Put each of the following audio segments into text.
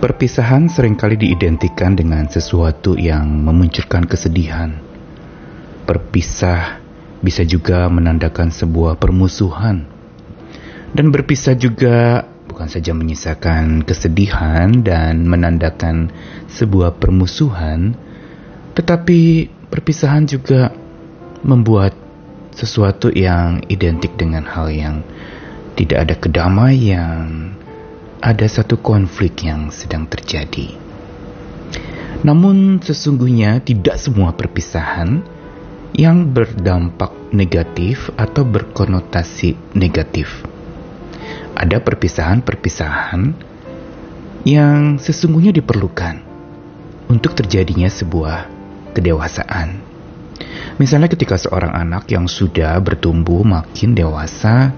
Perpisahan sering kali diidentikan dengan sesuatu yang memunculkan kesedihan. Berpisah bisa juga menandakan sebuah permusuhan. Dan berpisah juga bukan saja menyisakan kesedihan dan menandakan sebuah permusuhan, tetapi perpisahan juga membuat sesuatu yang identik dengan hal yang tidak ada kedamaian, ada satu konflik yang sedang terjadi. Namun sesungguhnya tidak semua perpisahan yang berdampak negatif atau berkonotasi negatif. Ada perpisahan-perpisahan yang sesungguhnya diperlukan untuk terjadinya sebuah kedewasaan. Misalnya ketika seorang anak yang sudah bertumbuh makin dewasa,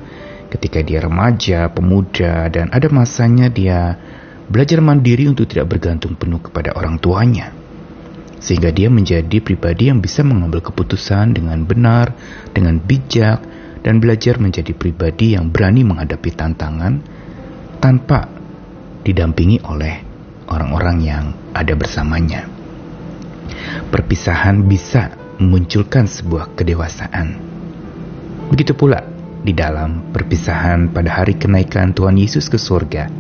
ketika dia remaja, pemuda, dan ada masanya dia belajar mandiri untuk tidak bergantung penuh kepada orang tuanya. Sehingga dia menjadi pribadi yang bisa mengambil keputusan dengan benar, dengan bijak, dan belajar menjadi pribadi yang berani menghadapi tantangan tanpa didampingi oleh orang-orang yang ada bersamanya. Perpisahan bisa memunculkan sebuah kedewasaan. Begitu pula di dalam perpisahan pada hari kenaikan Tuhan Yesus ke surga,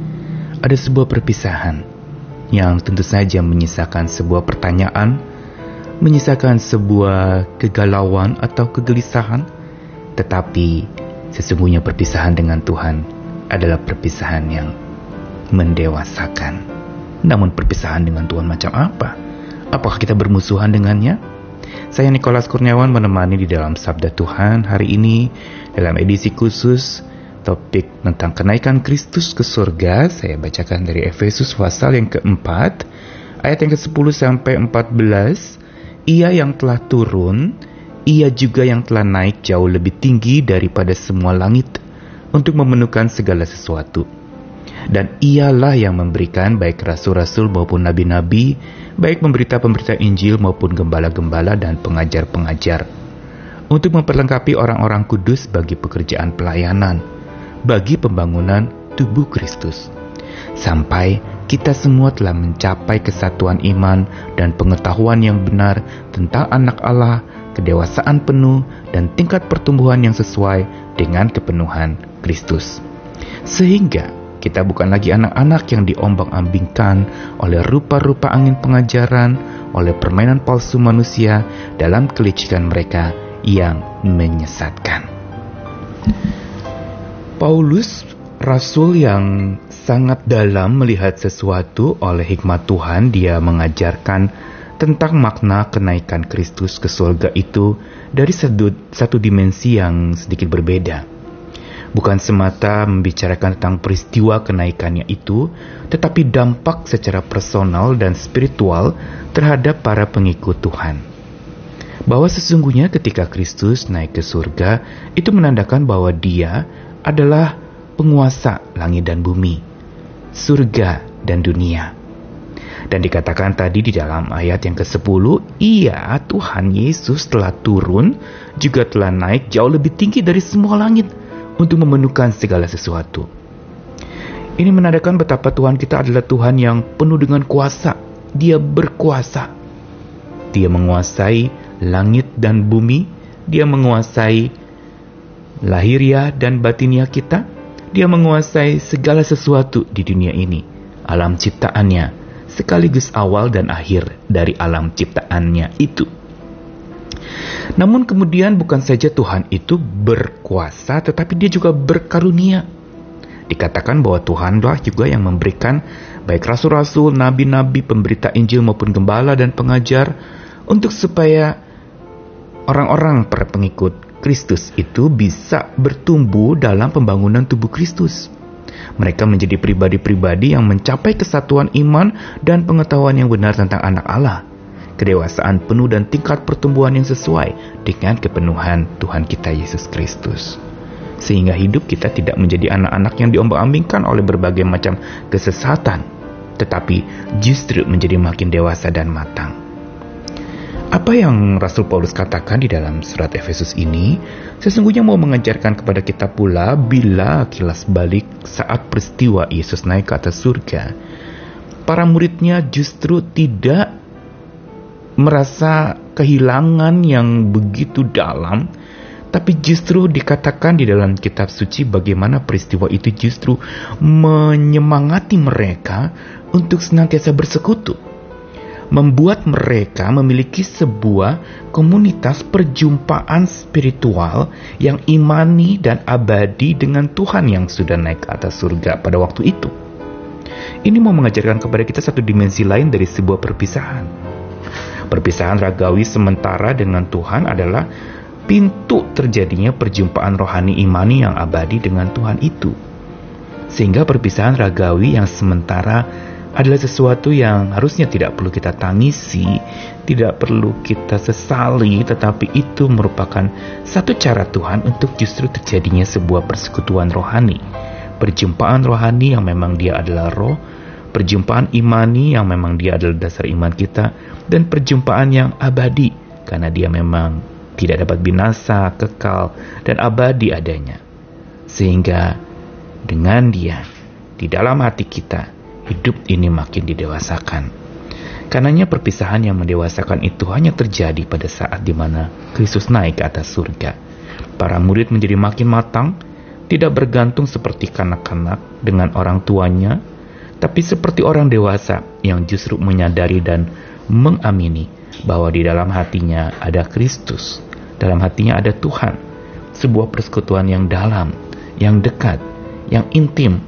ada sebuah perpisahan yang tentu saja menyisakan sebuah pertanyaan, menyisakan sebuah kegalauan atau kegelisahan, tetapi sesungguhnya perpisahan dengan Tuhan adalah perpisahan yang mendewasakan. Namun perpisahan dengan Tuhan macam apa? Apakah kita bermusuhan dengannya? Saya Nikolas Kurniawan menemani di dalam Sabda Tuhan hari ini dalam edisi khusus topik tentang kenaikan Kristus ke surga. Saya bacakan dari Efesus pasal yang keempat ayat yang ke-10 sampai 14. Ia yang telah turun, ia juga yang telah naik jauh lebih tinggi daripada semua langit untuk memenuhkan segala sesuatu. Dan ialah yang memberikan baik rasul-rasul maupun nabi-nabi baik pemberita-pemberita Injil maupun gembala-gembala dan pengajar-pengajar, untuk memperlengkapi orang-orang kudus bagi pekerjaan pelayanan, bagi pembangunan tubuh Kristus, sampai kita semua telah mencapai kesatuan iman dan pengetahuan yang benar tentang anak Allah, kedewasaan penuh, dan tingkat pertumbuhan yang sesuai dengan kepenuhan Kristus. Sehingga kita bukan lagi anak-anak yang diombang-ambingkan oleh rupa-rupa angin pengajaran, oleh permainan palsu manusia dalam kelicikan mereka yang menyesatkan. Paulus, rasul yang sangat dalam melihat sesuatu oleh hikmat Tuhan, dia mengajarkan tentang makna kenaikan Kristus ke surga itu dari satu, dimensi yang sedikit berbeda bukan semata membicarakan tentang peristiwa kenaikannya itu, tetapi dampak secara personal dan spiritual terhadap para pengikut Tuhan. Bahwa sesungguhnya ketika Kristus naik ke surga, itu menandakan bahwa dia adalah penguasa langit dan bumi, surga dan dunia. Dan dikatakan tadi di dalam ayat yang ke-10, Ia, Tuhan Yesus telah turun, juga telah naik jauh lebih tinggi dari semua langit, untuk memenuhkan segala sesuatu. Ini menandakan betapa Tuhan kita adalah Tuhan yang penuh dengan kuasa. Dia berkuasa. Dia menguasai langit dan bumi. Dia menguasai lahiria dan batinia kita. Dia menguasai segala sesuatu di dunia ini. Alam ciptaannya sekaligus awal dan akhir dari alam ciptaannya itu. Namun kemudian bukan saja Tuhan itu berkuasa tetapi dia juga berkarunia. Dikatakan bahwa Tuhanlah juga yang memberikan baik rasul-rasul, nabi-nabi, pemberita Injil maupun gembala dan pengajar untuk supaya orang-orang para pengikut Kristus itu bisa bertumbuh dalam pembangunan tubuh Kristus. Mereka menjadi pribadi-pribadi yang mencapai kesatuan iman dan pengetahuan yang benar tentang anak Allah kedewasaan penuh dan tingkat pertumbuhan yang sesuai dengan kepenuhan Tuhan kita Yesus Kristus. Sehingga hidup kita tidak menjadi anak-anak yang diombang-ambingkan oleh berbagai macam kesesatan, tetapi justru menjadi makin dewasa dan matang. Apa yang Rasul Paulus katakan di dalam surat Efesus ini sesungguhnya mau mengajarkan kepada kita pula bila kilas balik saat peristiwa Yesus naik ke atas surga para muridnya justru tidak merasa kehilangan yang begitu dalam, tapi justru dikatakan di dalam kitab suci bagaimana peristiwa itu justru menyemangati mereka untuk senantiasa bersekutu. Membuat mereka memiliki sebuah komunitas perjumpaan spiritual yang imani dan abadi dengan Tuhan yang sudah naik ke atas surga pada waktu itu. Ini mau mengajarkan kepada kita satu dimensi lain dari sebuah perpisahan Perpisahan ragawi sementara dengan Tuhan adalah pintu terjadinya perjumpaan rohani imani yang abadi dengan Tuhan itu. Sehingga perpisahan ragawi yang sementara adalah sesuatu yang harusnya tidak perlu kita tangisi, tidak perlu kita sesali, tetapi itu merupakan satu cara Tuhan untuk justru terjadinya sebuah persekutuan rohani. Perjumpaan rohani yang memang dia adalah roh, perjumpaan imani yang memang dia adalah dasar iman kita, dan perjumpaan yang abadi, karena dia memang tidak dapat binasa, kekal, dan abadi adanya. Sehingga dengan dia, di dalam hati kita, hidup ini makin didewasakan. Karenanya perpisahan yang mendewasakan itu hanya terjadi pada saat di mana Kristus naik ke atas surga. Para murid menjadi makin matang, tidak bergantung seperti kanak-kanak dengan orang tuanya, tapi seperti orang dewasa yang justru menyadari dan mengamini bahwa di dalam hatinya ada Kristus, dalam hatinya ada Tuhan, sebuah persekutuan yang dalam, yang dekat, yang intim,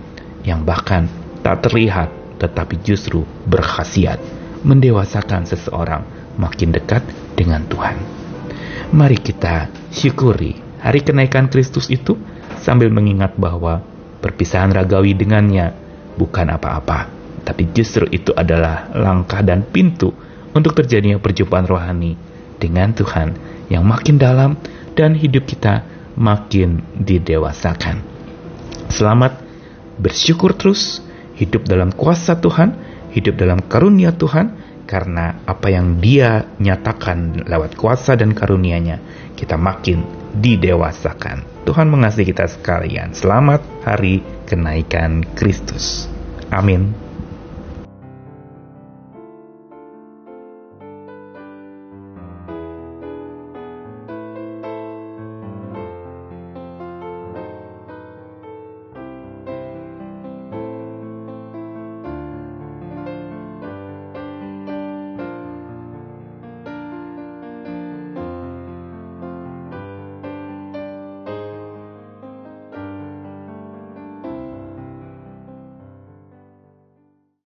yang bahkan tak terlihat tetapi justru berkhasiat mendewasakan seseorang makin dekat dengan Tuhan. Mari kita syukuri hari kenaikan Kristus itu sambil mengingat bahwa perpisahan ragawi dengannya bukan apa-apa, tapi justru itu adalah langkah dan pintu untuk terjadinya perjumpaan rohani dengan Tuhan yang makin dalam dan hidup kita makin didewasakan. Selamat bersyukur terus, hidup dalam kuasa Tuhan, hidup dalam karunia Tuhan, karena apa yang dia nyatakan lewat kuasa dan karunia-Nya, kita makin didewasakan. Tuhan mengasihi kita sekalian. Selamat hari kenaikan Kristus. Amin.